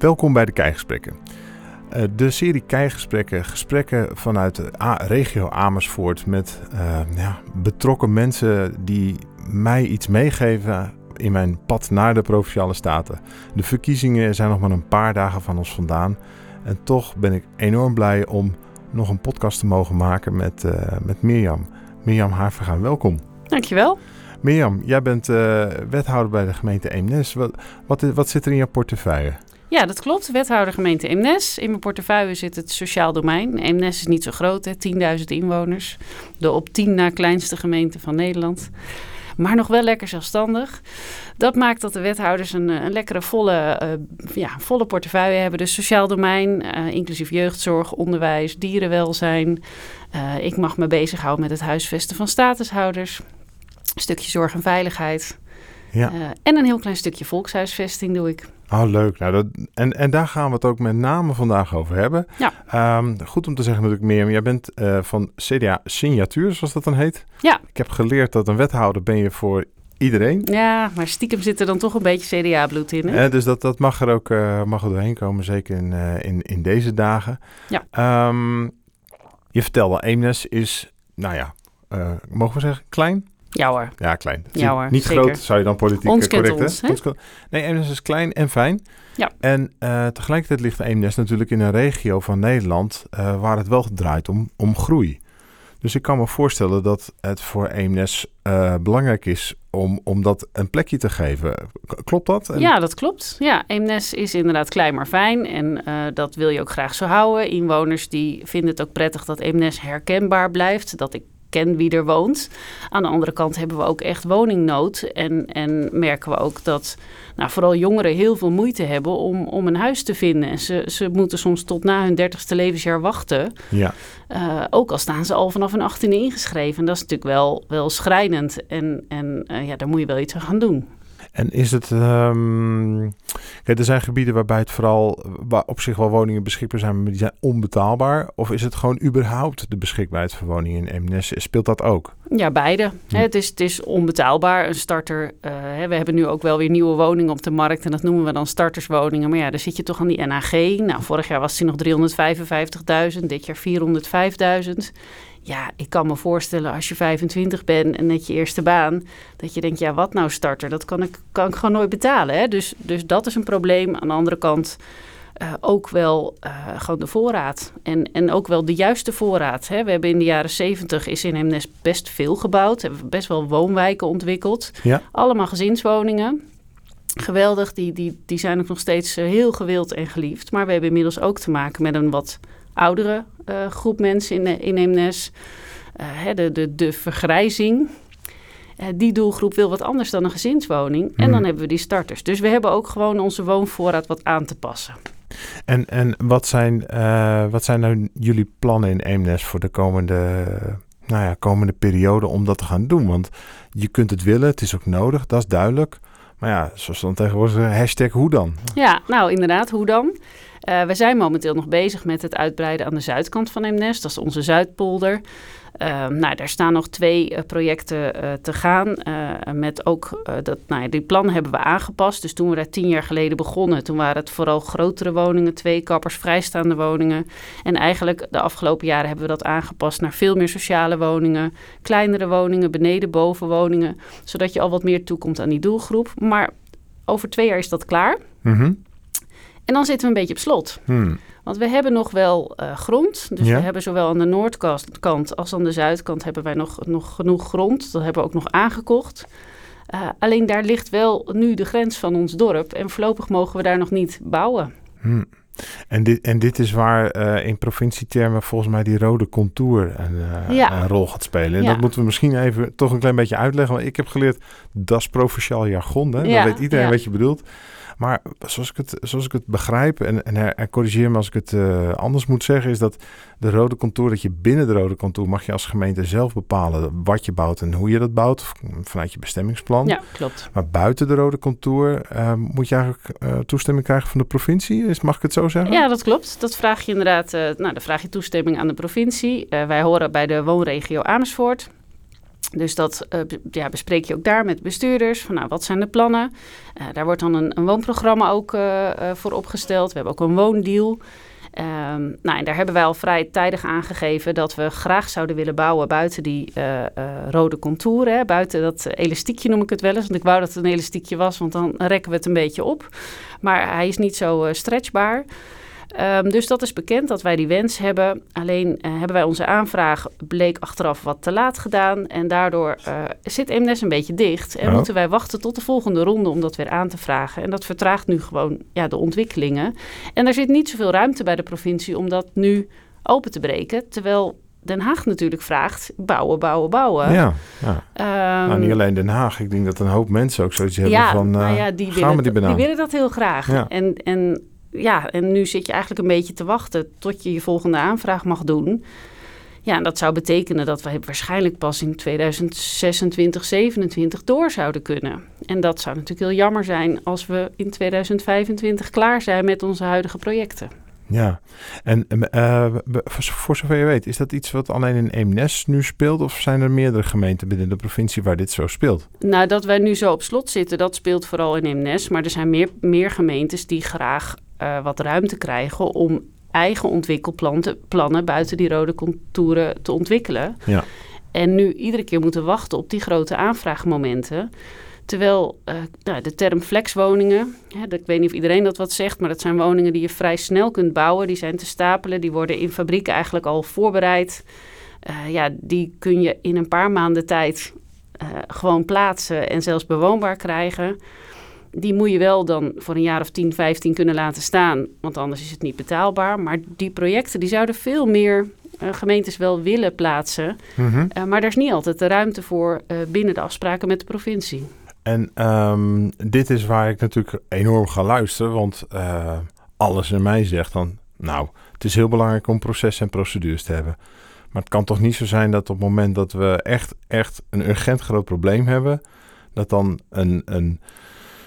Welkom bij de Keigesprekken. Uh, de serie Keigesprekken, gesprekken vanuit de regio Amersfoort met uh, ja, betrokken mensen die mij iets meegeven in mijn pad naar de Provinciale Staten. De verkiezingen zijn nog maar een paar dagen van ons vandaan. En toch ben ik enorm blij om nog een podcast te mogen maken met, uh, met Mirjam. Mirjam Havergaan, welkom. Dankjewel. Mirjam, jij bent uh, wethouder bij de gemeente Eemnes. Wat, wat, wat, zit er in jouw portefeuille? Ja, dat klopt. Wethouder gemeente Eemnes. In mijn portefeuille zit het sociaal domein. Eemnes is niet zo groot, 10.000 inwoners. De op 10 na kleinste gemeente van Nederland. Maar nog wel lekker zelfstandig. Dat maakt dat de wethouders een, een lekkere volle, uh, ja, volle portefeuille hebben. Dus sociaal domein, uh, inclusief jeugdzorg, onderwijs, dierenwelzijn. Ik mag me bezighouden met het huisvesten van statushouders. Stukje zorg en veiligheid. Ja. Uh, en een heel klein stukje volkshuisvesting doe ik. Oh, leuk. Nou, dat, en, en daar gaan we het ook met name vandaag over hebben. Ja. Um, goed om te zeggen natuurlijk, Mirjam, jij bent uh, van CDA Signatuur, zoals dat dan heet. Ja. Ik heb geleerd dat een wethouder ben je voor iedereen. Ja, maar stiekem zit er dan toch een beetje CDA-bloed in. Hè? Uh, dus dat, dat mag er ook uh, mag er doorheen komen, zeker in, in, in deze dagen. Ja. Um, je vertelde, Eemnes is, nou ja, mogen we zeggen, klein? Ja hoor. Ja, klein. Ja hoor, Niet zeker. groot, zou je dan politiek ons correct ons, hè? Ons nee, Eemnes is klein en fijn. Ja. En uh, tegelijkertijd ligt Eemnes natuurlijk in een regio van Nederland uh, waar het wel draait om, om groei. Dus ik kan me voorstellen dat het voor Eemnes uh, belangrijk is om, om dat een plekje te geven. Klopt dat? En... Ja, dat klopt. Ja, Eemnes is inderdaad klein maar fijn en uh, dat wil je ook graag zo houden. Inwoners die vinden het ook prettig dat Eemnes herkenbaar blijft. Dat ik ken wie er woont. Aan de andere kant hebben we ook echt woningnood. En, en merken we ook dat nou, vooral jongeren heel veel moeite hebben om, om een huis te vinden. En ze, ze moeten soms tot na hun dertigste levensjaar wachten. Ja. Uh, ook al staan ze al vanaf hun achttiende ingeschreven. En dat is natuurlijk wel, wel schrijnend. En, en uh, ja, daar moet je wel iets aan gaan doen. En is het. Um, kijk, er zijn gebieden waarbij het vooral. waar op zich wel woningen beschikbaar zijn, maar die zijn onbetaalbaar. Of is het gewoon überhaupt de beschikbaarheid van woningen in Eemnes? Speelt dat ook? Ja, beide. Hm. Het, is, het is onbetaalbaar. Een starter. Uh, hè, we hebben nu ook wel weer nieuwe woningen op de markt. En dat noemen we dan starterswoningen. Maar ja, daar zit je toch aan die NAG. Nou, vorig jaar was die nog 355.000. Dit jaar 405.000 ja, ik kan me voorstellen als je 25 bent en net je eerste baan, dat je denkt, ja, wat nou starter? Dat kan ik, kan ik gewoon nooit betalen. Hè? Dus, dus dat is een probleem. Aan de andere kant uh, ook wel uh, gewoon de voorraad. En, en ook wel de juiste voorraad. Hè? We hebben in de jaren 70 is in Hemnes best veel gebouwd. Hebben we best wel woonwijken ontwikkeld. Ja. Allemaal gezinswoningen. Geweldig, die, die, die zijn ook nog steeds uh, heel gewild en geliefd. Maar we hebben inmiddels ook te maken met een wat oudere groep mensen in, in Eemnes. Uh, de, de, de vergrijzing. Uh, die doelgroep wil wat anders dan een gezinswoning. Mm. En dan hebben we die starters. Dus we hebben ook gewoon onze woonvoorraad wat aan te passen. En, en wat, zijn, wat zijn nou jullie plannen in Eemnes voor de komende, nou ja, komende periode om dat te gaan doen? Want je kunt het willen, het is ook nodig, dat is duidelijk. Maar ja, zoals dan tegenwoordig hashtag hoe dan? Ja, nou inderdaad, hoe dan? Uh, we zijn momenteel nog bezig met het uitbreiden aan de zuidkant van Eemnes. Dat is onze Zuidpolder. Uh, nou, daar staan nog twee uh, projecten uh, te gaan. met ook dat, nou die plannen hebben we aangepast. Dus toen we daar tien jaar geleden begonnen, toen waren het vooral grotere woningen, twee kappers, vrijstaande woningen. En eigenlijk de afgelopen jaren hebben we dat aangepast naar veel meer sociale woningen, kleinere woningen, beneden, bovenwoningen. Zodat je al wat meer toekomt aan die doelgroep. Maar over twee jaar is dat klaar. Mm-hmm. En dan zitten we een beetje op slot. Hmm. Want we hebben nog wel uh, grond. Dus Ja. we hebben zowel aan de noordkant als aan de zuidkant hebben wij nog, nog genoeg grond. Dat hebben we ook nog aangekocht. Uh, alleen daar ligt wel nu de grens van ons dorp. En voorlopig mogen we daar nog niet bouwen. Hmm. En, dit, en dit is waar uh, in provincietermen volgens mij die rode contour een, uh, Ja. een rol gaat spelen. En Ja. dat moeten we misschien even toch een klein beetje uitleggen. Want ik heb geleerd, dat is provinciaal jargon. Hè? Ja, Dan weet iedereen wat je bedoelt. Maar zoals ik het, zoals ik het begrijp, en, en, her- en corrigeer me als ik het eh, anders moet zeggen, is dat de rode contour, dat je binnen de rode contour mag je als gemeente zelf bepalen wat je bouwt en hoe je dat bouwt, v- vanuit je bestemmingsplan. Ja, klopt. Maar buiten de rode contour eh, moet je eigenlijk eh, toestemming krijgen van de provincie. Is, mag ik het zo zeggen? Ja, dat klopt. Dat vraag je inderdaad. nou, dan vraag je toestemming aan de provincie. Wij horen bij de woonregio Amersfoort. Dus dat uh, ja, bespreek je ook daar met bestuurders. Van, nou, wat zijn de plannen? Uh, daar wordt dan een, een woonprogramma ook uh, voor opgesteld. We hebben ook een woondeal. Um, nou, en daar hebben wij al vrij tijdig aangegeven dat we graag zouden willen bouwen buiten die rode contouren. Hè, buiten dat elastiekje noem ik het wel eens. Want ik wou dat het een elastiekje was, want dan rekken we het een beetje op. Maar hij is niet zo stretchbaar. Um, dus dat is bekend dat wij die wens hebben. Alleen uh, hebben wij onze aanvraag, bleek achteraf wat te laat gedaan. En daardoor uh, zit MNES een beetje dicht. En oh. moeten wij wachten tot de volgende ronde om dat weer aan te vragen. En dat vertraagt nu gewoon ja, de ontwikkelingen. En er zit niet zoveel ruimte bij de provincie om dat nu open te breken. Terwijl Den Haag natuurlijk vraagt: bouwen, bouwen, bouwen. Ja, ja. Um, nou, niet alleen Den Haag. Ik denk dat een hoop mensen ook zoiets hebben van: uh, nou ja, die willen, die, die willen dat heel graag. Ja. En, en ja, en nu zit je eigenlijk een beetje te wachten tot je je volgende aanvraag mag doen. Ja, en dat zou betekenen dat we waarschijnlijk pas in 2026, 2027 door zouden kunnen. En dat zou natuurlijk heel jammer zijn als we in 2025 klaar zijn met onze huidige projecten. Ja, en uh, voor zover je weet, is dat iets wat alleen in Eemnes nu speelt? Of zijn er meerdere gemeenten binnen de provincie waar dit zo speelt? Nou, dat wij nu zo op slot zitten, dat speelt vooral in Eemnes. Maar er zijn meer, meer gemeentes die graag uh, wat ruimte krijgen om eigen ontwikkelplannen buiten die rode contouren te ontwikkelen. Ja. En nu iedere keer moeten wachten op die grote aanvraagmomenten. Terwijl uh, nou, de term flexwoningen, hè, ik weet niet of iedereen dat wat zegt, maar dat zijn woningen die je vrij snel kunt bouwen. Die zijn te stapelen, die worden in fabrieken eigenlijk al voorbereid. Uh, ja, die kun je in een paar maanden tijd uh, gewoon plaatsen en zelfs bewoonbaar krijgen die moet je wel dan voor een jaar of 10, 15 kunnen laten staan, want anders is het niet betaalbaar. Maar die projecten die zouden veel meer uh, gemeentes wel willen plaatsen. Mm -hmm. uh, maar daar is niet altijd de ruimte voor uh, binnen de afspraken met de provincie. En um, dit is waar ik natuurlijk enorm ga luisteren, want alles in mij zegt dan, nou, het is heel belangrijk om processen en procedures te hebben. Maar het kan toch niet zo zijn dat op het moment dat we echt, echt een urgent groot probleem hebben, dat dan een, een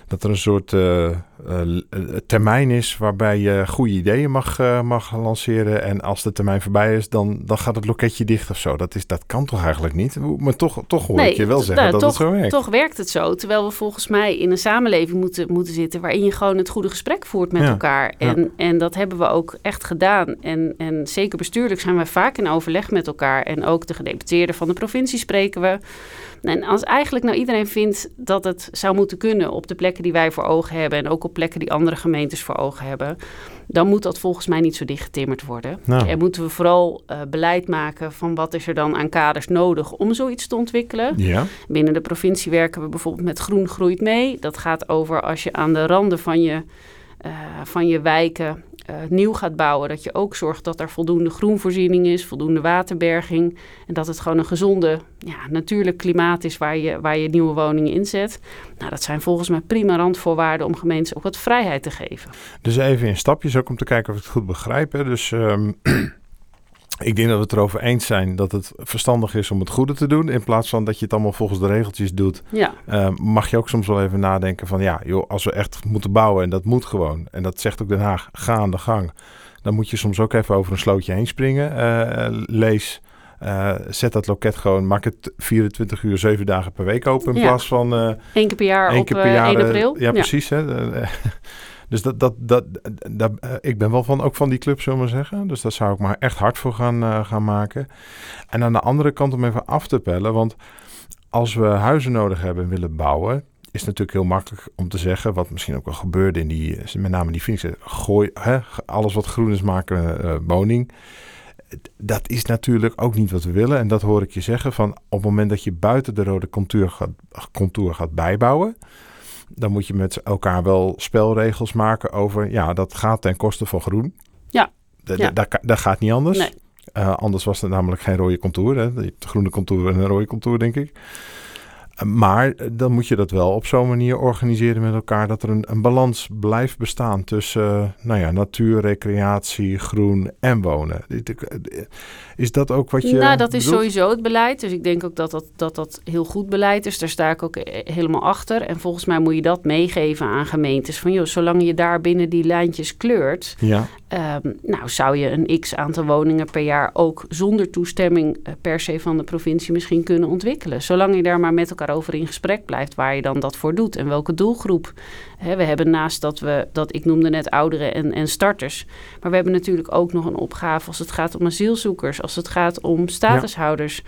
dat er een soort uh, uh, termijn is waarbij je goede ideeën mag, uh, mag lanceren. En als de termijn voorbij is, dan, dan gaat het loketje dicht of zo. Dat, is, dat kan toch eigenlijk niet? Maar toch, toch hoor nee, ik je wel zeggen nou, dat toch, het zo werkt. Toch werkt het zo. Terwijl we volgens mij in een samenleving moeten, moeten zitten waarin je gewoon het goede gesprek voert met ja, elkaar. En, ja. en dat hebben we ook echt gedaan. En, en zeker bestuurlijk zijn we vaak in overleg met elkaar. En ook de gedeputeerden van de provincie spreken we. En als eigenlijk nou iedereen vindt dat het zou moeten kunnen op de plekken die wij voor ogen hebben en ook op plekken die andere gemeentes voor ogen hebben, dan moet dat volgens mij niet zo dichtgetimmerd worden. Nou. En moeten we vooral uh, beleid maken van wat is er dan aan kaders nodig om zoiets te ontwikkelen. Ja. Binnen de provincie werken we bijvoorbeeld met Groen Groeit Mee. Dat gaat over als je aan de randen van je, uh, van je wijken uh, nieuw gaat bouwen, dat je ook zorgt dat er voldoende groenvoorziening is, voldoende waterberging. En dat het gewoon een gezonde, ja, natuurlijk klimaat is waar je, waar je nieuwe woningen inzet. Nou, dat zijn volgens mij prima randvoorwaarden om gemeentes ook wat vrijheid te geven. Dus even in stapjes ook om te kijken of ik het goed begrijp. Hè? Dus um, ik denk dat we het erover eens zijn dat het verstandig is om het goede te doen. In plaats van dat je het allemaal volgens de regeltjes doet. Ja. Uh, mag je ook soms wel even nadenken van ja, joh, als we echt moeten bouwen en dat moet gewoon. En dat zegt ook Den Haag, ga aan de gang. Dan moet je soms ook even over een slootje heen springen. Uh, lees. Uh, zet dat loket gewoon, maak het 24 uur, 7 dagen per week open in ja. plaats van... Eén keer per jaar één op keer per jaar, 1 april. Ja, precies. Hè? Dus dat, dat, dat, dat, uh, ik ben wel van, ook van die club, zullen we zeggen. Dus daar zou ik maar echt hard voor gaan, uh, gaan maken. En aan de andere kant om even af te pellen. Want als we huizen nodig hebben en willen bouwen, is het natuurlijk heel makkelijk om te zeggen, wat misschien ook wel gebeurde in die, met name die Phoenix, gooi hè, alles wat groen is maken woning. Dat is natuurlijk ook niet wat we willen. En dat hoor ik je zeggen van op het moment dat je buiten de rode contour gaat, contour gaat bijbouwen, dan moet je met elkaar wel spelregels maken over, ja, dat gaat ten koste van groen. Ja. ja. Dat gaat niet anders. Nee. Uh, anders was het namelijk geen rode contour. Hè? De groene contour en een rode contour, denk ik. Maar dan moet je dat wel op zo'n manier organiseren met elkaar dat er een, een balans blijft bestaan tussen uh, nou ja, natuur, recreatie, groen en wonen. Is dat ook wat je. Nou, dat is sowieso het beleid. Dus ik denk ook dat dat, dat dat heel goed beleid is. Daar sta ik ook helemaal achter. En volgens mij moet je dat meegeven aan gemeentes. Van joh, zolang je daar binnen die lijntjes kleurt, ja. Ehm, nou, zou je een x aantal woningen per jaar ook zonder toestemming eh, per se van de provincie misschien kunnen ontwikkelen. Zolang je daar maar met elkaar over in gesprek blijft waar je dan dat voor doet en welke doelgroep. we hebben naast dat we, dat ik noemde net ouderen en, en starters, maar we hebben natuurlijk ook nog een opgave als het gaat om asielzoekers, als het gaat om statushouders.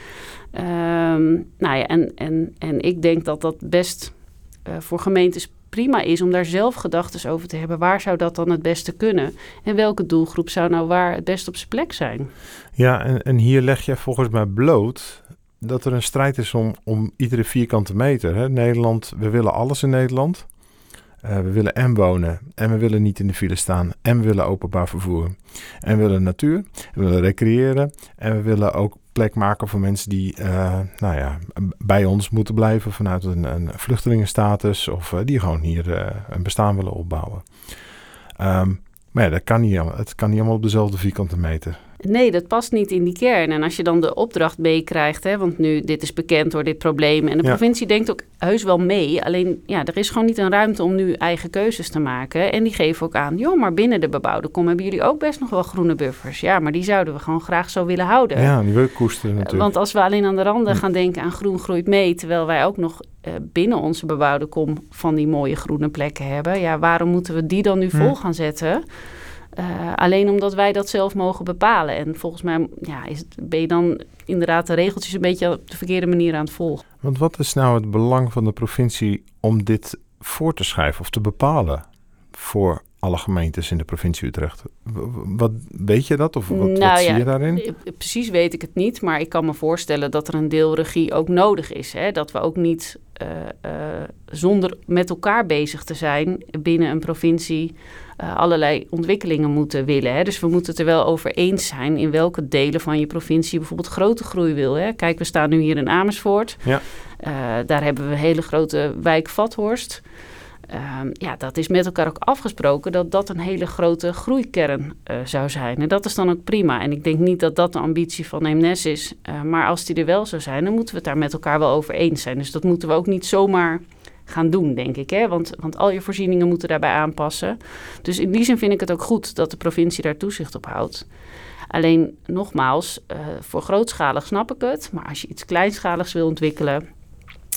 Ehm, nou ja, en, en, en ik denk dat dat best uh, voor gemeentes prima is om daar zelf gedachten over te hebben. Waar zou dat dan het beste kunnen? En welke doelgroep zou nou waar het best op zijn plek zijn? Ja, en, en hier leg je volgens mij bloot dat er een strijd is om, om iedere vierkante meter. Hè? Nederland, we willen alles in Nederland. Uh, we willen en wonen en we willen niet in de file staan en we willen openbaar vervoer. En we willen natuur, we willen recreëren en we willen ook plek maken voor mensen die uh, nou ja, bij ons moeten blijven vanuit een, een vluchtelingenstatus of uh, die gewoon hier een bestaan willen opbouwen. Um, maar ja, dat kan niet, het kan niet allemaal op dezelfde vierkante meter. Nee, dat past niet in die kern. En als je dan de opdracht meekrijgt, hè, want nu dit is bekend door dit probleem. En de provincie denkt ook heus wel mee. Alleen ja, er is gewoon niet een ruimte om nu eigen keuzes te maken. En die geven ook aan, joh, maar binnen de bebouwde kom hebben jullie ook best nog wel groene buffers. Ja, maar die zouden we gewoon graag zo willen houden. Ja, die wil koesteren eh, natuurlijk. Want als we alleen aan de randen gaan denken aan groen groeit mee, terwijl wij ook nog uh, binnen onze bebouwde kom van die mooie groene plekken hebben. Ja, waarom moeten we die dan nu vol gaan zetten? Uh, alleen omdat wij dat zelf mogen bepalen. En volgens mij ja, is het, ben je dan inderdaad de regeltjes een beetje op de verkeerde manier aan het volgen. Want wat is nou het belang van de provincie om dit voor te schrijven of te bepalen voor alle gemeentes in de provincie Utrecht? Wat weet je dat of wat, nou, wat zie ja, je daarin? Precies weet ik het niet, maar ik kan me voorstellen dat er een deel regie ook nodig is. Hè? Dat we ook niet uh, uh, zonder met elkaar bezig te zijn binnen een provincie uh, allerlei ontwikkelingen moeten willen. Hè? Dus we moeten het er wel over eens zijn in welke delen van je provincie bijvoorbeeld grote groei wil. Hè? Kijk, we staan nu hier in Amersfoort. Ja. Daar hebben we een hele grote wijk Vathorst. Uh, ja, dat is met elkaar ook afgesproken dat dat een hele grote groeikern uh, zou zijn. En dat is dan ook prima. En ik denk niet dat dat de ambitie van Eemnes is. Uh, maar als die er wel zou zijn, dan moeten we het daar met elkaar wel over eens zijn. Dus dat moeten we ook niet zomaar gaan doen, denk ik. Hè? Want, want al je voorzieningen moeten daarbij aanpassen. Dus in die zin vind ik het ook goed dat de provincie daar toezicht op houdt. Alleen nogmaals, uh, voor grootschalig snap ik het. Maar als je iets kleinschaligs wil ontwikkelen,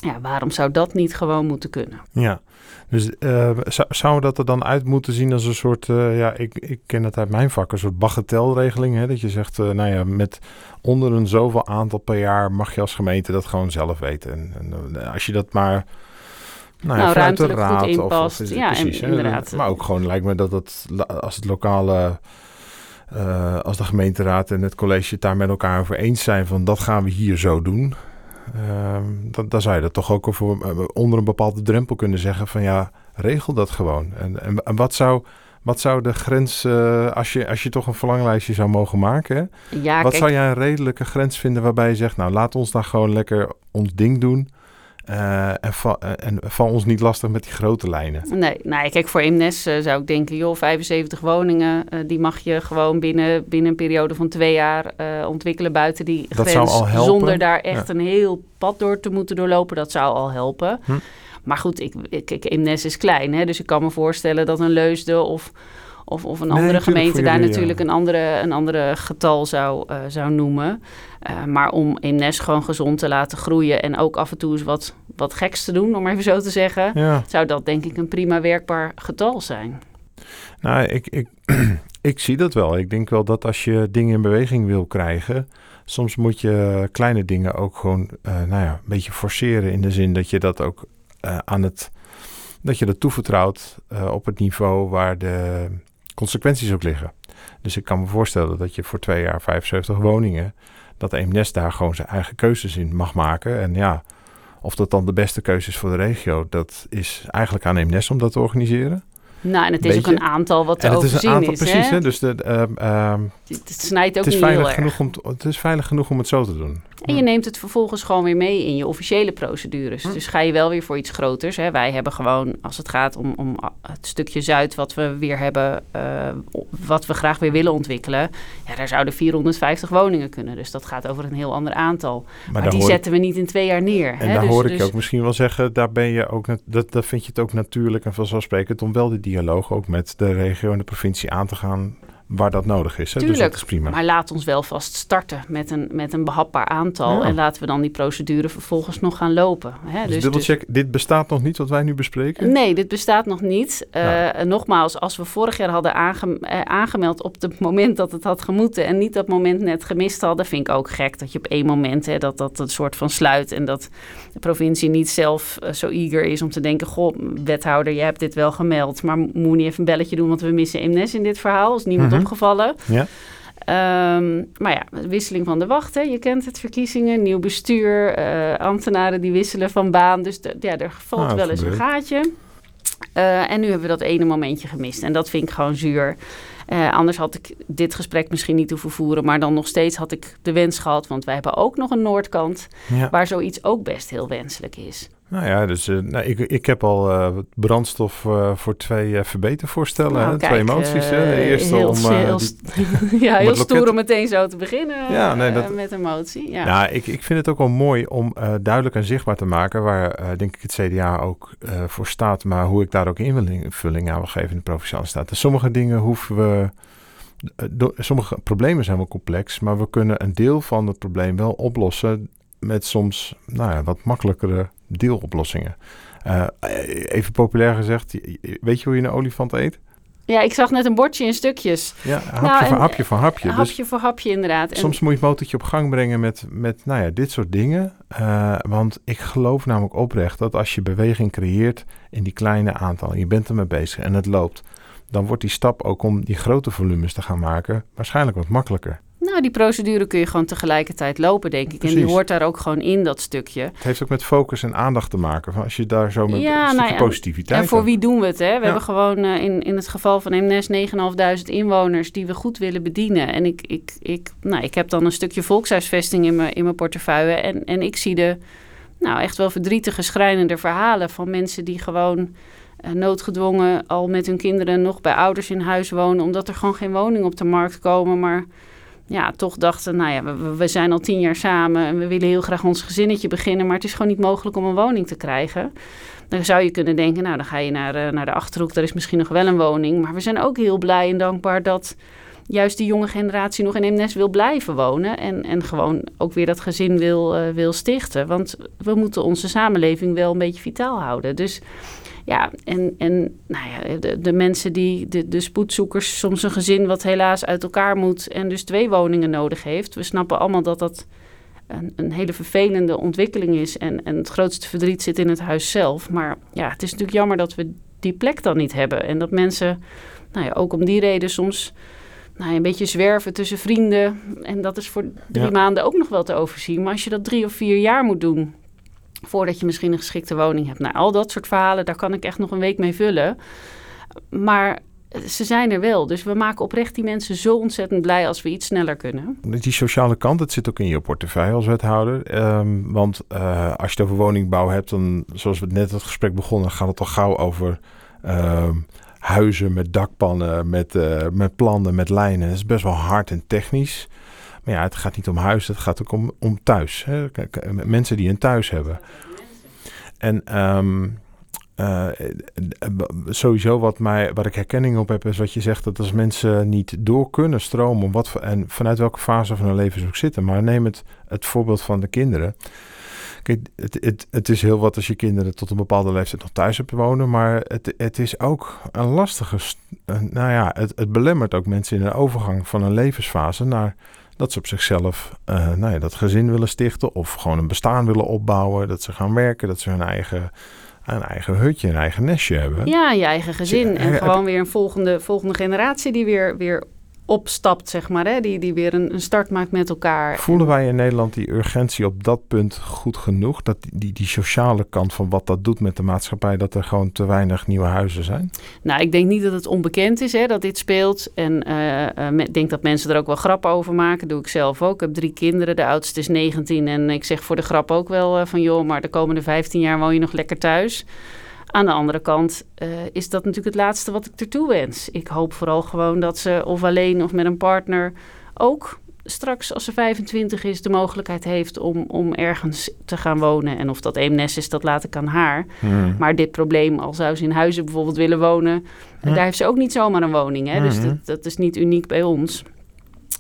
ja, waarom zou dat niet gewoon moeten kunnen? Ja, dus uh, zou, zou dat er dan uit moeten zien als een soort, uh, ja, ik, ik ken het uit mijn vak, een soort bagatelregeling. Hè? Dat je zegt, uh, nou ja, met onder een zoveel aantal per jaar mag je als gemeente dat gewoon zelf weten. En, en als je dat maar nou, nou, ruimtelijk raad goed inpast. Of, of, ja, precies, en, inderdaad. Maar ook gewoon lijkt me dat het, als het lokale, uh, als de gemeenteraad en het college het daar met elkaar over eens zijn van dat gaan we hier zo doen. Uh, dan, dan zou je dat toch ook over, uh, onder een bepaalde drempel kunnen zeggen van ja, regel dat gewoon. En, en, en wat zou... Wat zou de grens, uh, als, je, als je toch een verlanglijstje zou mogen maken, ja, wat kijk, zou jij een redelijke grens vinden waarbij je zegt, nou laat ons daar gewoon lekker ons ding doen. Uh, en, va en val ons niet lastig met die grote lijnen. Nee, nou, kijk, voor Eemnes uh, zou ik denken, joh, 75 woningen, uh, die mag je gewoon binnen, binnen een periode van twee jaar ontwikkelen buiten die dat grens. Zou al helpen. Zonder daar echt ja. een heel pad door te moeten doorlopen, dat zou al helpen. Hm. Maar goed, ik, ik, Eemnes is klein, hè, dus ik kan me voorstellen dat een Leusden of... Of, of een andere nee, gemeente daar jullie, natuurlijk ja. een, andere, een andere getal zou, uh, zou noemen. Uh, maar om Eemnes gewoon gezond te laten groeien en ook af en toe eens wat, wat geks te doen, om even zo te zeggen, ja. zou dat denk ik een prima werkbaar getal zijn. Nou, ik, ik, ik zie dat wel. Ik denk wel dat als je dingen in beweging wil krijgen, soms moet je kleine dingen ook gewoon uh, nou ja, een beetje forceren in de zin dat je dat ook aan het dat je dat toevertrouwt op het niveau waar de consequenties ook liggen. Dus ik kan me voorstellen dat je voor twee jaar 75 woningen, dat Eemnes daar gewoon zijn eigen keuzes in mag maken. En ja, of dat dan de beste keuze is voor de regio, dat is eigenlijk aan Eemnes om dat te organiseren. Nou, en het is Beetje. ook een aantal wat te en het is overzien een aantal, is. precies. hè? Dus de, uh, um, Het, snijdt ook het, is niet heel veilig erg. genoeg om te- het is veilig genoeg om het zo te doen. En je neemt het vervolgens gewoon weer mee in je officiële procedures. Hm. Dus ga je wel weer voor iets groters. Hè. Wij hebben gewoon, als het gaat om, om het stukje Zuid wat we weer hebben, uh, wat we graag weer willen ontwikkelen. Ja, daar zouden 450 woningen kunnen. Dus dat gaat over een heel ander aantal. Maar, Maar, die zetten we niet in twee jaar neer. en hè. daar dus, hoor ik dus, je ook misschien wel zeggen, daar ben je ook, dat, dat vind je het ook natuurlijk en vanzelfsprekend om wel die dialoog ook met de regio en de provincie aan te gaan waar dat nodig is. Hè? Tuurlijk, dus dat is prima. maar laat ons wel vast starten met een, met een behapbaar aantal. Ja. En laten we dan die procedure vervolgens nog gaan lopen. Hè? dus, dubbelcheck, dit bestaat nog niet wat wij nu bespreken? Nee, dit bestaat nog niet. Eh, Nou. nogmaals, als we vorig jaar hadden aange- eh, aangemeld op het moment dat het had gemoeten en niet dat moment net gemist hadden, vind ik ook gek dat je op één moment hè, dat dat een soort van sluit en dat de provincie niet zelf eh, zo eager is om te denken, goh, wethouder, je hebt dit wel gemeld, maar moet niet even een belletje doen, want we missen Eemnes in dit verhaal, is niemand Mhm. opgevallen. Ja. Ehm, maar ja, wisseling van de wacht, hè. je kent het, verkiezingen, nieuw bestuur, eh, ambtenaren die wisselen van baan. Dus de- ja, er valt Nou, wel eens een gaatje. Eh, en nu hebben we dat ene momentje gemist. En dat vind ik gewoon zuur. Eh, anders had ik dit gesprek misschien niet hoeven voeren. Maar dan nog steeds had ik de wens gehad. Want wij hebben ook nog een Noordkant. Ja. Waar zoiets ook best heel wenselijk is. Nou ja, dus eh, nou, ik, ik heb al eh, brandstof eh, voor twee verbetervoorstellen. Nou, hè? kijk, twee moties. hè? De eerste heel, om... heel, die- ja, heel stoer om meteen zo te beginnen Ja, nee, dat- met een motie. Ja. Nou, ik, ik vind het ook wel mooi om duidelijk en zichtbaar te maken waar, denk ik, het CDA ook voor staat, maar hoe ik daar ook invulling, aan wil geven in de provinciale staat. Dus sommige dingen hoeven we. sommige problemen zijn wel complex, maar we kunnen een deel van het probleem wel oplossen met soms nou ja, wat makkelijkere deeloplossingen. Eh, even populair gezegd, weet je hoe je een olifant eet? ja, ik zag net een bordje in stukjes. Ja, hapje, Nou, voor en- hapje voor hapje. Dus Hapje voor hapje, inderdaad. En- Soms moet je het motortje op gang brengen met, met nou ja, dit soort dingen. Eh, want ik geloof namelijk oprecht dat als je beweging creëert in die kleine aantallen, je bent ermee bezig en het loopt, dan wordt die stap ook om die grote volumes te gaan maken waarschijnlijk wat makkelijker. Nou, die procedure kun je gewoon tegelijkertijd lopen, denk ik. En die hoort daar ook gewoon in, dat stukje. Het heeft ook met focus en aandacht te maken. Van als je daar zo met Ja, een nou ja, positiviteit... En voor wie doen we het? Hè? We Ja. hebben gewoon eh, in, in het geval van MNES 9.500 inwoners die we goed willen bedienen. En ik, ik, ik, nou, ik heb dan een stukje volkshuisvesting in mijn, in mijn portefeuille. En, en ik zie de nou, echt wel verdrietige, schrijnende verhalen van mensen die gewoon eh, noodgedwongen al met hun kinderen nog bij ouders in huis wonen. Omdat er gewoon geen woningen op de markt komen. Maar ja, toch dachten, nou ja, we, we zijn al tien jaar samen en we willen heel graag ons gezinnetje beginnen. Maar het is gewoon niet mogelijk om een woning te krijgen. Dan zou je kunnen denken, nou dan ga je naar, eh, naar de Achterhoek, daar is misschien nog wel een woning. Maar we zijn ook heel blij en dankbaar dat juist die jonge generatie nog in Eemnes wil blijven wonen. En, en gewoon ook weer dat gezin wil, eh, wil stichten. Want we moeten onze samenleving wel een beetje vitaal houden. Dus ja, en, en nou ja, de, de mensen die, de, de spoedzoekers, soms een gezin wat helaas uit elkaar moet en dus twee woningen nodig heeft. We snappen allemaal dat dat een, een hele vervelende ontwikkeling is. En, en het grootste verdriet zit in het huis zelf. Maar ja, het is natuurlijk jammer dat we die plek dan niet hebben. En dat mensen, nou ja, ook om die reden soms nou een beetje zwerven tussen vrienden. En dat is voor drie Ja. maanden ook nog wel te overzien. Maar als je dat drie of vier jaar moet doen, voordat je misschien een geschikte woning hebt. Nou, al dat soort verhalen, daar kan ik echt nog een week mee vullen. Maar ze zijn er wel. Dus we maken oprecht die mensen zo ontzettend blij als we iets sneller kunnen. Die sociale kant, dat zit ook in je portefeuille als wethouder. Ehm, want eh, als je het over woningbouw hebt, dan, zoals we net het gesprek begonnen, gaat het al gauw over ehm, huizen met dakpannen, met, eh, met plannen, met lijnen. Dat is best wel hard en technisch. Maar ja, het gaat niet om huis, het gaat ook om, om thuis. Hè? Kijk, eh, mensen die een thuis hebben. En ehm, eh, sowieso wat, mij, wat ik herkenning op heb, is wat je zegt, dat als mensen niet door kunnen stromen, om wat, en vanuit welke fase van hun leven ze ook zitten. Maar neem het, het voorbeeld van de kinderen. Kijk, het, het, het is heel wat als je kinderen tot een bepaalde leeftijd nog thuis hebt wonen, maar het, het is ook een lastige, st- eh, nou ja, het, het belemmert ook mensen in een overgang van een levensfase naar dat ze op zichzelf eh, nou ja, dat gezin willen stichten of gewoon een bestaan willen opbouwen, dat ze gaan werken, dat ze hun eigen, een eigen hutje, een eigen nestje hebben. Ja, je eigen gezin. En gewoon weer een volgende, volgende generatie die weer, weer opstapt, zeg maar. Hè? Die, die weer een, een start maakt met elkaar. Voelen wij in Nederland die urgentie op dat punt goed genoeg? Dat die, die, die sociale kant van wat dat doet met de maatschappij, dat er gewoon te weinig nieuwe huizen zijn? Nou, ik denk niet dat het onbekend is hè, dat dit speelt. En eh, eh, ik denk dat mensen er ook wel grappen over maken. doe ik zelf ook. Ik heb drie kinderen. De oudste is 19. En ik zeg voor de grap ook wel eh, van... joh, maar de komende 15 jaar woon je nog lekker thuis. Aan de andere kant eh, is dat natuurlijk het laatste wat ik ertoe wens. Ik hoop vooral gewoon dat ze of alleen of met een partner ook straks als ze 25 is de mogelijkheid heeft om, om ergens te gaan wonen. En of dat Eemnes is, dat laat ik aan haar. Mhm. Maar dit probleem, al zou ze in huizen bijvoorbeeld willen wonen, daar heeft ze ook niet zomaar een woning. Hè? Dus Mhm. dat, dat is niet uniek bij ons.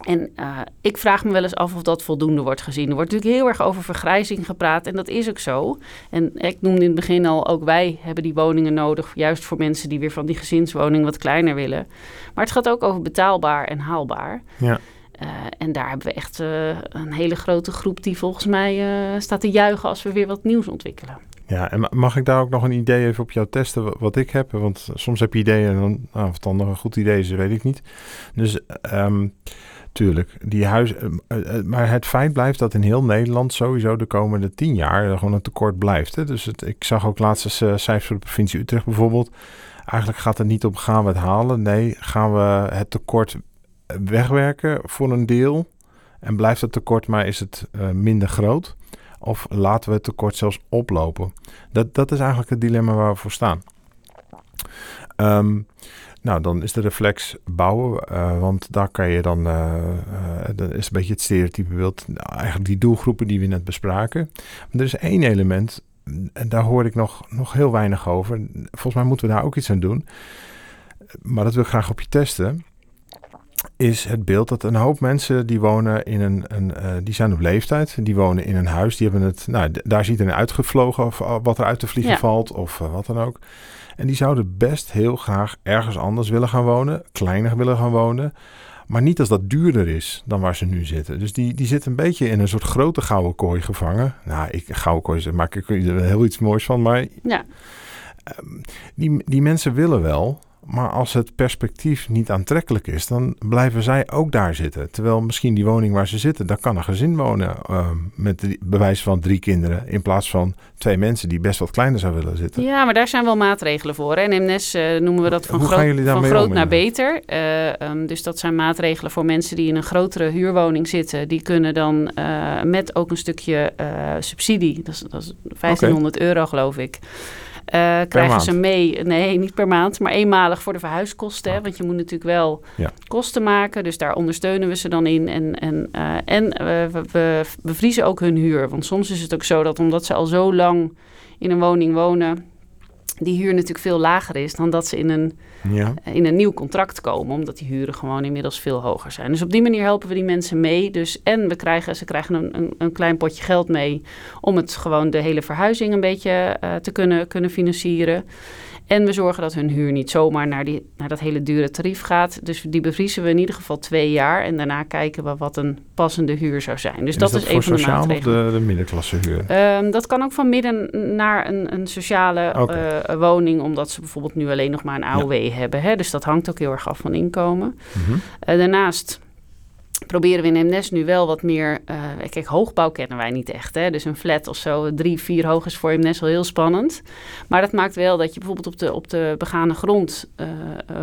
En eh, ik vraag me wel eens af of dat voldoende wordt gezien. Er wordt natuurlijk heel erg over vergrijzing gepraat en dat is ook zo. En ik noemde in het begin al, ook wij hebben die woningen nodig, juist voor mensen die weer van die gezinswoning wat kleiner willen. Maar het gaat ook over betaalbaar en haalbaar. Ja. Eh, en daar hebben we echt eh, een hele grote groep die volgens mij staat te juichen als we weer wat nieuws ontwikkelen. Ja, en ma- mag ik daar ook nog een idee even op jou testen wa- wat ik heb? Want soms heb je ideeën en dan, nou, of het dan nog een goed idee is, weet ik niet. Dus ehm, tuurlijk, die huis, eh, eh, eh, maar het feit blijft dat in heel Nederland sowieso de komende tien jaar gewoon een tekort blijft. Hè? Dus het, ik zag ook laatst cijfers voor de provincie Utrecht bijvoorbeeld. Eigenlijk gaat het niet om gaan we het halen. Nee, gaan we het tekort wegwerken voor een deel. En blijft het tekort, maar is het minder groot? Of laten we het tekort zelfs oplopen? Dat, dat is eigenlijk het dilemma waar we voor staan. Ehm, nou, dan is de reflex bouwen, eh, want daar kan je dan, eh, eh, dat is een beetje het stereotype beeld, nou, eigenlijk die doelgroepen die we net bespraken. Maar er is één element, en daar hoor ik nog, nog heel weinig over. Volgens mij moeten we daar ook iets aan doen. Maar dat wil ik graag op je testen. Is het beeld dat een hoop mensen die wonen in een, een eh, die zijn op leeftijd, die wonen in een huis, die hebben het, nou, daar ziet er uitgevlogen of uh, wat er uit te vliegen Ja. valt of uh, wat dan ook. En die zouden best heel graag ergens anders willen gaan wonen, kleiner willen gaan wonen. Maar niet als dat duurder is dan waar ze nu zitten. Dus die, die zitten een beetje in een soort grote gouden kooi gevangen. Nou, ik, gouden kooi, maak ik er heel iets moois van. Maar Ja. um, die, die mensen willen wel. Maar als het perspectief niet aantrekkelijk is, dan blijven zij ook daar zitten. Terwijl misschien die woning waar ze zitten, daar kan een gezin wonen uh, met bewijs van drie kinderen. In plaats van twee mensen die best wat kleiner zouden willen zitten. Ja, maar daar zijn wel maatregelen voor. Hè? In MNES uh, noemen we dat van, Hoe groot, van groot om, naar beter. Uh, um, dus dat zijn maatregelen voor mensen die in een grotere huurwoning zitten. Die kunnen dan uh, met ook een stukje subsidie, dat is, dat is 1500 okay. euro geloof ik. Uh, krijgen maand. ze mee, nee, niet per maand, maar eenmalig voor de verhuiskosten. Hè? Want je moet natuurlijk wel ja. kosten maken. Dus daar ondersteunen we ze dan in. En, en, uh, en we, we bevriezen ook hun huur. Want soms is het ook zo dat omdat ze al zo lang in een woning wonen, die huur natuurlijk veel lager is dan dat ze in een, ja. in een nieuw contract komen. Omdat die huren gewoon inmiddels veel hoger zijn. Dus op die manier helpen we die mensen mee. Dus, en we krijgen, ze krijgen een, een, een klein potje geld mee om het gewoon de hele verhuizing een beetje uh, te kunnen, kunnen financieren. En we zorgen dat hun huur niet zomaar naar, die, naar dat hele dure tarief gaat. Dus die bevriezen we in ieder geval twee jaar. En daarna kijken we wat een passende huur zou zijn. Dus is dat, dat, is een van de maatregelen. Of de, de middenklasse huur? Um, dat kan ook van midden naar een, een sociale okay. uh, woning. Omdat ze bijvoorbeeld nu alleen nog maar een AOW ja. hebben. Hè? Dus dat hangt ook heel erg af van inkomen. Mm -hmm. uh, daarnaast proberen we in MNES nu wel wat meer... Uh, kijk, hoogbouw kennen wij niet echt. Hè? Dus een flat of zo, drie, vier hoog is voor MNES wel heel spannend. Maar dat maakt wel dat je bijvoorbeeld op de, op de begane grond uh,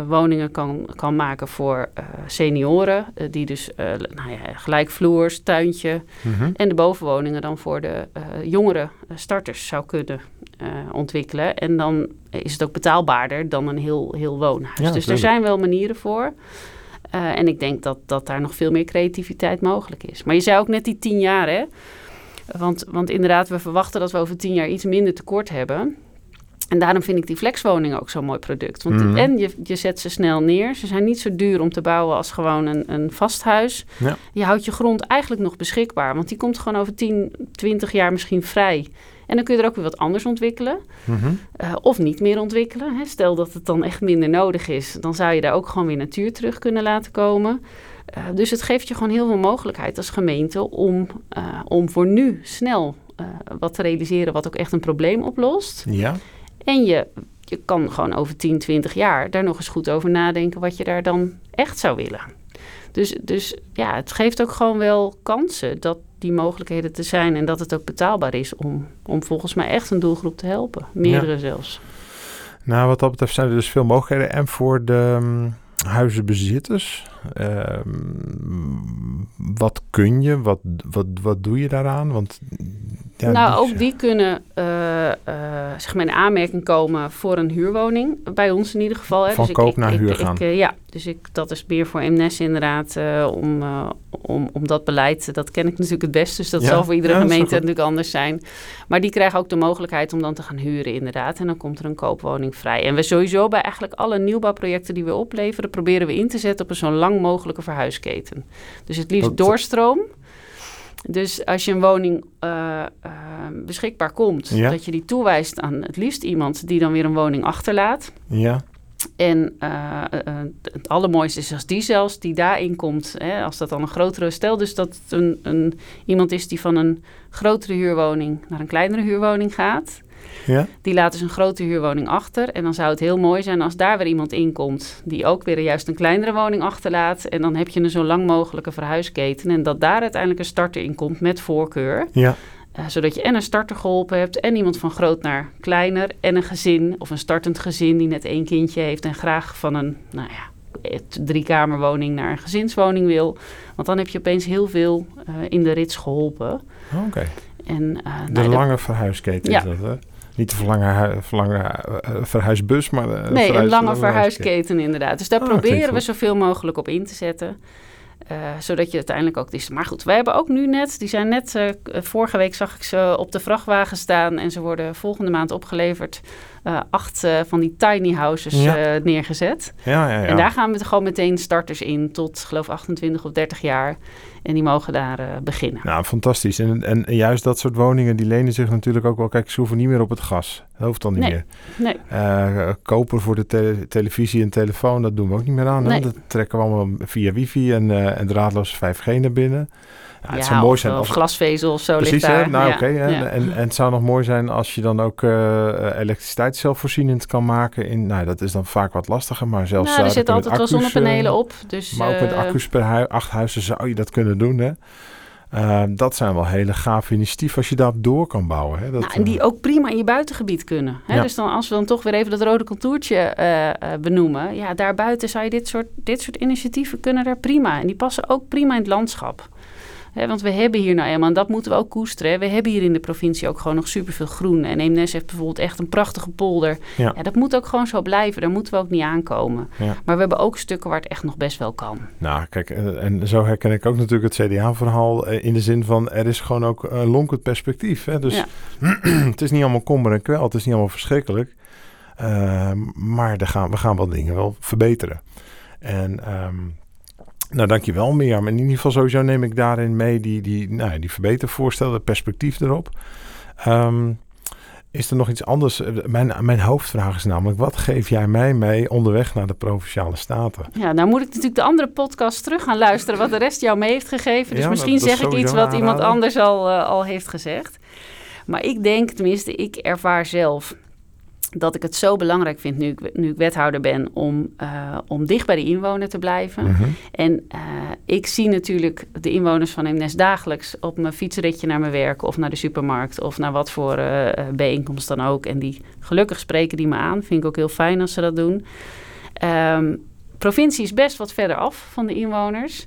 woningen kan, kan maken voor senioren. die dus nou ja, gelijkvloers, tuintje. Mhm. Mm -hmm. En de bovenwoningen dan voor de jongere starters zou kunnen ontwikkelen. En dan is het ook betaalbaarder dan een heel, heel woonhuis. Ja, dus er zijn wel manieren voor. Uh, en ik denk dat, dat daar nog veel meer creativiteit mogelijk is. Maar je zei ook net die tien jaar, hè? Want, want inderdaad, we verwachten dat we over tien jaar iets minder tekort hebben. En daarom vind ik die flexwoningen ook zo'n mooi product. Want Mhm. en je, je zet ze snel neer. Ze zijn niet zo duur om te bouwen als gewoon een, een vast huis. Ja. Je houdt je grond eigenlijk nog beschikbaar. Want die komt gewoon over 10, 20 jaar misschien vrij. En dan kun je er ook weer wat anders ontwikkelen. Mhm. Uh, of niet meer ontwikkelen. Hè. Stel dat het dan echt minder nodig is. Dan zou je daar ook gewoon weer natuur terug kunnen laten komen. Uh, dus het geeft je gewoon heel veel mogelijkheid als gemeente om, uh, om voor nu snel wat te realiseren wat ook echt een probleem oplost. Ja. En je, je kan gewoon over 10, 20 jaar daar nog eens goed over nadenken wat je daar dan echt zou willen. Dus, dus ja, het geeft ook gewoon wel kansen dat die mogelijkheden te zijn en dat het ook betaalbaar is om, om volgens mij echt een doelgroep te helpen. Meerdere ja. zelfs. Nou, wat dat betreft zijn er dus veel mogelijkheden. En voor de um, huizenbezitters, um, wat kun je, wat, wat, wat doe je daaraan? Want ja, nou, ook die kunnen uh, uh, zeg maar in aanmerking komen voor een huurwoning. Bij ons in ieder geval. Hè. Van dus koop ik, naar ik, huur ik, gaan. ja, dus ik, dat is meer voor MNES inderdaad om, om, om dat beleid. Dat ken ik natuurlijk het best. Dus dat Ja, zal voor iedere gemeente natuurlijk anders zijn. Maar die krijgen ook de mogelijkheid om dan te gaan huren inderdaad. En dan komt er een koopwoning vrij. En we sowieso bij eigenlijk alle nieuwbouwprojecten die we opleveren... proberen we in te zetten op een zo lang mogelijke verhuisketen. Dus het liefst doorstroom. Dus als je een woning eh, eh, beschikbaar komt, Ja. dat je die toewijst aan het liefst iemand die dan weer een woning achterlaat. Ja, En eh, het allermooiste is als die zelfs die daarin komt, hè, als dat dan een grotere stel, dus dat het een, een, iemand is die van een grotere huurwoning naar een kleinere huurwoning gaat. Ja. Die laat dus een grote huurwoning achter. En dan zou het heel mooi zijn als daar weer iemand in komt... die ook weer juist een kleinere woning achterlaat. En dan heb je een zo lang mogelijke verhuisketen. En dat daar uiteindelijk een starter in komt met voorkeur. ja. Eh, zodat je en een starter geholpen hebt... en iemand van groot naar kleiner. En een gezin of een startend gezin die net één kindje heeft... en graag van een nou ja, het driekamerwoning naar een gezinswoning wil. Want dan heb je opeens heel veel eh, in de rits geholpen. Oké. En, eh, De nou, lange verhuisketen Ja. is dat, hè? Niet de verlange, verlange eh, verhuisbus, maar... de Nee, verhuis- een lange verhuisketen. inderdaad. Dus daar Ah, proberen we zoveel mogelijk op in te zetten. Eh, zodat je uiteindelijk ook... Maar goed, wij hebben ook nu net... Die zijn net... eh, vorige week zag ik ze op de vrachtwagen staan... en ze worden volgende maand opgeleverd... eh, acht eh, van die tiny houses Ja. eh, neergezet. Ja, ja, ja. En daar gaan we gewoon meteen starters in... tot, geloof 28 of 30 jaar. En die mogen daar beginnen. Nou, fantastisch. En, en, en juist dat soort woningen, die lenen zich natuurlijk ook wel... Kijk, ze hoeven niet meer op het gas. Dat hoeft dan niet Nee. meer. Nee, koper voor de tele- televisie en telefoon, dat doen we ook niet meer aan. Nee. Dat trekken we allemaal via wifi en, eh en draadloos 5G naar binnen. Ja, het ja, zou mooi of, zijn als... glasvezel of zo Precies, ligt hè? daar. Nou, Ja, oké. en, en het zou nog mooi zijn als je dan ook eh, elektriciteit zelfvoorzienend kan maken. In, nou, dat is dan vaak wat lastiger, maar zelfs... Nou, er eh, zitten altijd wel zonnepanelen eh, op. Dus, Maar ook met eh, accu's per hui, acht huizen zou je dat kunnen doen, hè? Eh, dat zijn wel hele gave initiatieven als je daarop door kan bouwen. Hè? Dat, Nou, en die eh, ook prima in je buitengebied kunnen. Hè? Ja. Dus dan, als we dan toch weer even dat rode contourtje eh, eh, benoemen. Ja, daarbuiten zou je dit soort, dit soort initiatieven kunnen daar prima. En die passen ook prima in het landschap. Want we hebben hier nou eenmaal, en dat moeten we ook koesteren. hè, We hebben hier in de provincie ook gewoon nog superveel groen. En Eemnes heeft bijvoorbeeld echt een prachtige polder. Ja. Ja, dat moet ook gewoon zo blijven. Daar moeten we ook niet aankomen. Ja. Maar we hebben ook stukken waar het echt nog best wel kan. Nou, kijk, eh, en zo herken ik ook natuurlijk het CDA-verhaal eh, in de zin van er is gewoon ook een lonkend perspectief. Hè? Dus Ja. het is niet allemaal kommer en kwel, het is niet allemaal verschrikkelijk. Eh, maar gaan, we gaan wel dingen wel verbeteren. En ehm nou, dankjewel Mirjam. In ieder geval sowieso neem ik daarin mee die, die, nou, die verbetervoorstellen, het perspectief erop. Ehm, is er nog iets anders? Eh, Mijn, mijn hoofdvraag is namelijk, wat geef jij mij mee onderweg naar de Provinciale Staten? Ja, nou moet ik natuurlijk de andere podcast terug gaan luisteren wat de rest jou mee heeft gegeven. Dus Ja, misschien zeg ik iets wat iemand anders al, eh, al heeft gezegd. Maar ik denk, tenminste, ik ervaar zelf dat ik het zo belangrijk vind nu ik, nu ik wethouder ben om, eh, om dicht bij de inwoner te blijven. Mhm. En eh, ik zie natuurlijk de inwoners van Eemnes dagelijks op mijn fietsritje naar mijn werk of naar de supermarkt of naar wat voor eh, bijeenkomst dan ook. En die gelukkig spreken die me aan. Vind ik ook heel fijn als ze dat doen. Ehm, provincie is best wat verder af van de inwoners.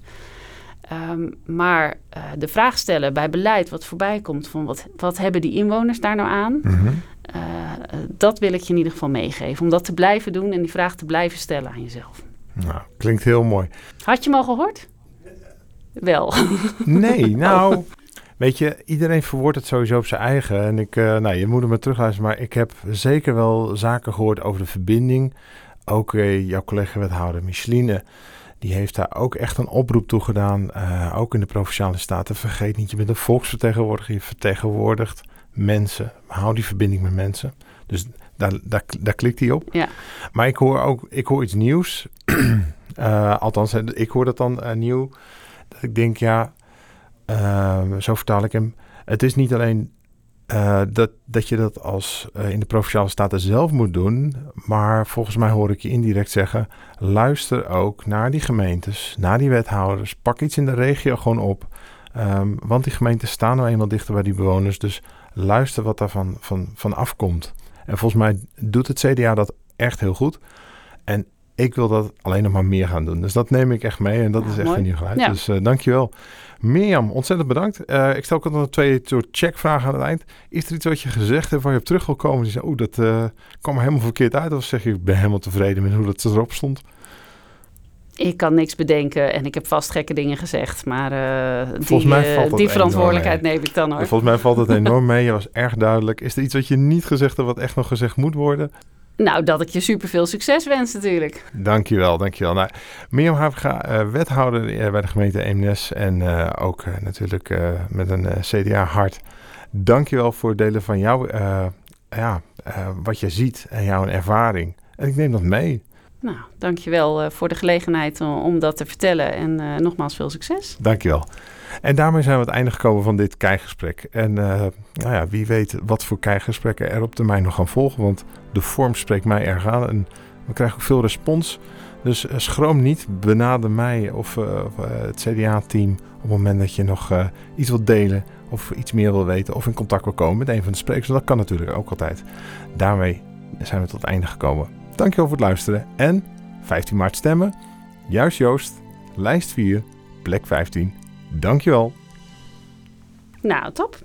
Ehm, maar de vraag stellen bij beleid wat voorbij komt van wat, wat hebben die inwoners daar nou aan? Mhm. Eh, dat wil ik je in ieder geval meegeven. Om dat te blijven doen en die vraag te blijven stellen aan jezelf. Nou, klinkt heel mooi. Had je hem al gehoord? Wel. Nee, nou, weet je, iedereen verwoordt het sowieso op zijn eigen. En ik, eh, nou, je moet hem maar terugluisteren, maar ik heb zeker wel zaken gehoord over de verbinding. Ook eh, jouw collega-wethouder Micheline, die heeft daar ook echt een oproep toe gedaan. ook in de Provinciale Staten. Vergeet niet, je bent een volksvertegenwoordiger, je vertegenwoordigt mensen. Hou die verbinding met mensen. Dus daar, daar, daar klikt hij op. Ja. Maar ik hoor ook ik hoor iets nieuws. Eh, althans, eh, ik hoor dat dan eh, nieuw. Dat ik denk, ja, eh, zo vertaal ik hem. Het is niet alleen dat, dat je dat als in de provinciale staten zelf moet doen. Maar volgens mij hoor ik je indirect zeggen: luister ook naar die gemeentes, naar die wethouders. Pak iets in de regio gewoon op. Ehm, want die gemeenten staan nou eenmaal dichter bij die bewoners. Dus luister wat daarvan van, van afkomt. En volgens mij doet het CDA dat echt heel goed. En ik wil dat alleen nog maar meer gaan doen. Dus dat neem ik echt mee en dat Ja, is echt mooi. een nieuw geluid. Ja. Dus eh dankjewel. Mirjam, ontzettend bedankt. Eh, ik stel ook nog twee soort checkvragen aan het eind. Is er iets wat je gezegd hebt waar je op terug wil komen? Die zei, oeh, dat eh, kwam er helemaal verkeerd uit. Of zeg je, ik ben helemaal tevreden met hoe dat erop stond? Ik kan niks bedenken en ik heb vast gekke dingen gezegd. Maar Volgens die, mij eh, die verantwoordelijkheid neem ik dan hoor. Volgens mij valt het enorm mee. Je was erg duidelijk. Is er iets wat je niet gezegd hebt wat echt nog gezegd moet worden? Nou, dat ik je super veel succes wens natuurlijk. Dankjewel, dankjewel. Nou, Mirjam Havenga, eh, wethouder bij de gemeente Eemnes en ook natuurlijk met een CDA-hart. Dankjewel voor het delen van jouw, eh, ja, wat je ziet en jouw ervaring. En ik neem dat mee. Nou, dankjewel uh, voor de gelegenheid om, dat te vertellen. En uh, nogmaals veel succes. Dankjewel. En daarmee zijn we aan het einde gekomen van dit kijkgesprek. En uh, nou ja, wie weet wat voor kijkgesprekken er op termijn nog gaan volgen. Want de vorm spreekt mij erg aan en we krijgen ook veel respons. Dus schroom niet, benader mij of het CDA-team op het moment dat je nog iets wilt delen of iets meer wil weten of in contact wil komen met een van de sprekers. Dat kan natuurlijk ook altijd. Daarmee zijn we tot het einde gekomen. Dankjewel voor het luisteren en 15 maart stemmen. Juist Joost, lijst 4, plek 15. Dankjewel. Nou, top.